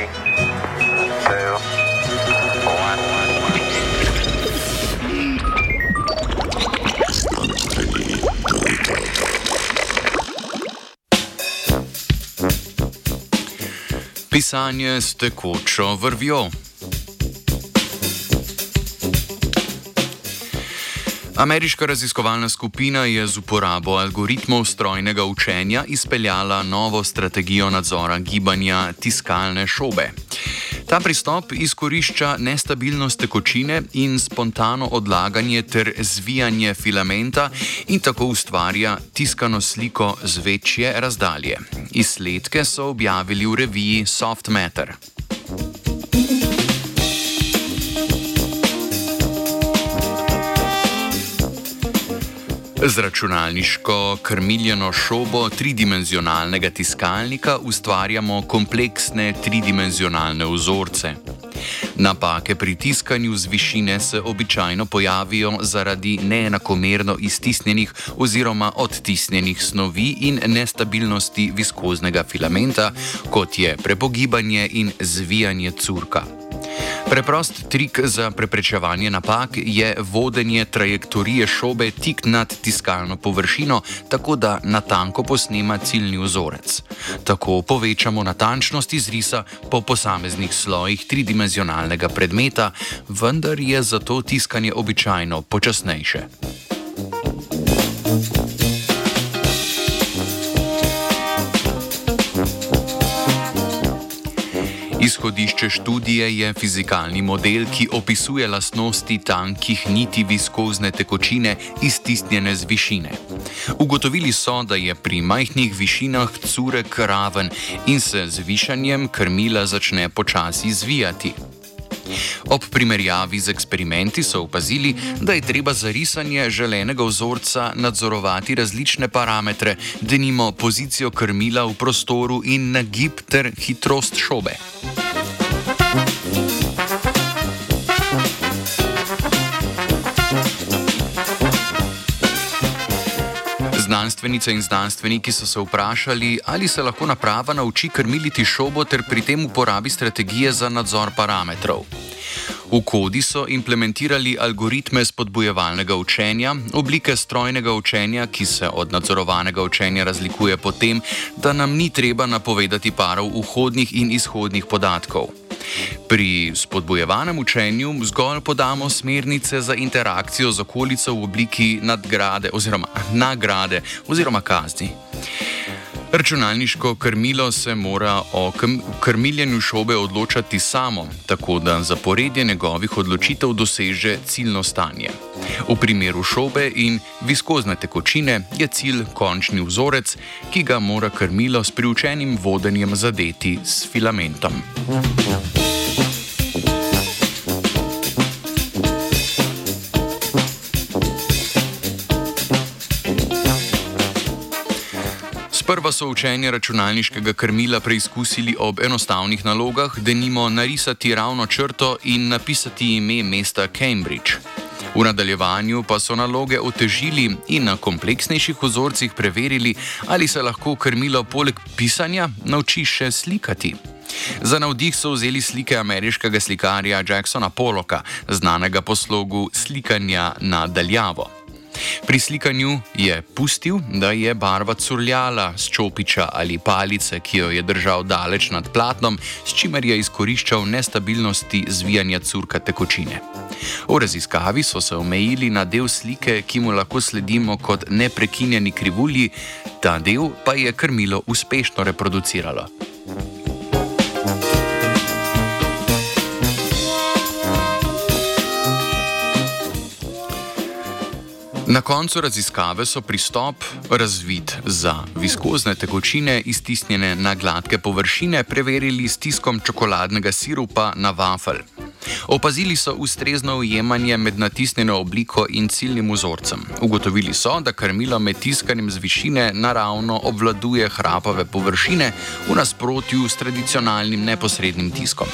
Three, two, one. Pisanje s tekočo vrvjo. Ameriška raziskovalna skupina je z uporabo algoritmov strojnega učenja izpeljala novo strategijo nadzora gibanja tiskalne šobe. Ta pristop izkorišča nestabilnost tekočine in spontano odlaganje ter zvijanje filamenta in tako ustvarja tiskano sliko z večje razdalje. Izsledke so objavili v reviji Soft Matter. Z računalniško krmiljeno šobo tridimenzionalnega tiskalnika ustvarjamo kompleksne tridimenzionalne vzorce. Napake pri tiskanju z višine se običajno pojavijo zaradi neenakomerno iztisnjenih oziroma odtisnjenih snovi in nestabilnosti viskoznega filamenta, kot je prepogibanje in zvijanje curka. Preprost trik za preprečevanje napak je vodenje trajektorije šobe tik nad tiskalno površino, tako da natanko posnema ciljni vzorec. Tako povečamo natančnost izrisa po posameznih slojih tridimenzionalnega predmeta, vendar je zato tiskanje običajno počasnejše. Izhodišče študije je fizikalni model, ki opisuje lastnosti tankih niti viskozne tekočine iztisnjene z višine. Ugotovili so, da je pri majhnih višinah curek raven in se z višanjem krmila začne počasi zvijati. Ob primerjavi z eksperimenti so opazili, da je treba za risanje želenega vzorca nadzorovati različne parametre, denimo pozicijo krmila v prostoru in nagib ter hitrost šobe. Znanstvenice in znanstveniki so se vprašali, ali se lahko naprava nauči krmiliti šobo ter pri tem uporabi strategije za nadzor parametrov. V kodi so implementirali algoritme spodbujevalnega učenja, oblike strojnega učenja, ki se od nadzorovanega učenja razlikuje po tem, da nam ni treba napovedati parov vhodnih in izhodnih podatkov. Pri spodbojevanem učenju zgolj podamo smernice za interakcijo z okolico v obliki nadgrade oziroma nagrade oziroma kazni. Računalniško krmilo se mora o krmiljenju šobe odločati samo, tako da zaporedje njegovih odločitev doseže ciljno stanje. V primeru šobe in viskozne tekočine je cilj končni vzorec, ki ga mora krmilo s priučenim vodenjem zadeti s filamentom. Sprva so učenje računalniškega krmila preizkusili ob enostavnih nalogah, da nimo narisati ravno črto in napisati ime mesta Cambridge. V nadaljevanju pa so naloge otežili in na kompleksnejših vzorcih preverili, ali se lahko krmilo poleg pisanja nauči še slikati. Za navdih so vzeli slike ameriškega slikarja Jacksona Pollocka, znanega po slogu slikanja na daljavo. Pri slikanju je pustil, da je barva curljala z čopiča ali palice, ki jo je držal daleč nad platnom, s čimer je izkoriščal nestabilnosti zvijanja curka tekočine. V raziskavi so se omejili na del slike, ki mu lahko sledimo kot neprekinjeni krivulji, ta del pa je krmilo uspešno reproduciralo. Na koncu raziskave so pristop, razvit za viskozne tekočine, iztisnjene na gladke površine, preverili s tiskom čokoladnega sirupa na wafel. Opazili so ustrezno ujemanje med natisnjeno obliko in ciljnim vzorcem. Ugotovili so, da krmilo med tiskanjem z višine naravno obvladuje hrapave površine v nasprotju s tradicionalnim neposrednim tiskom.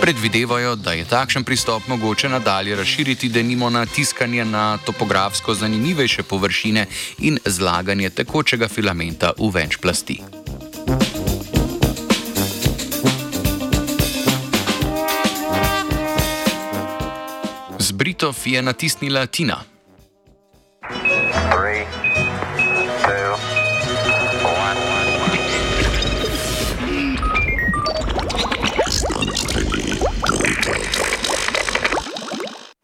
Predvidevajo, da je takšen pristop mogoče nadalje razširiti denimo na tiskanje na topografsko zanimivejše površine in zlaganje tekočega filamenta v več plasti. Z Britov je natisnila Tina.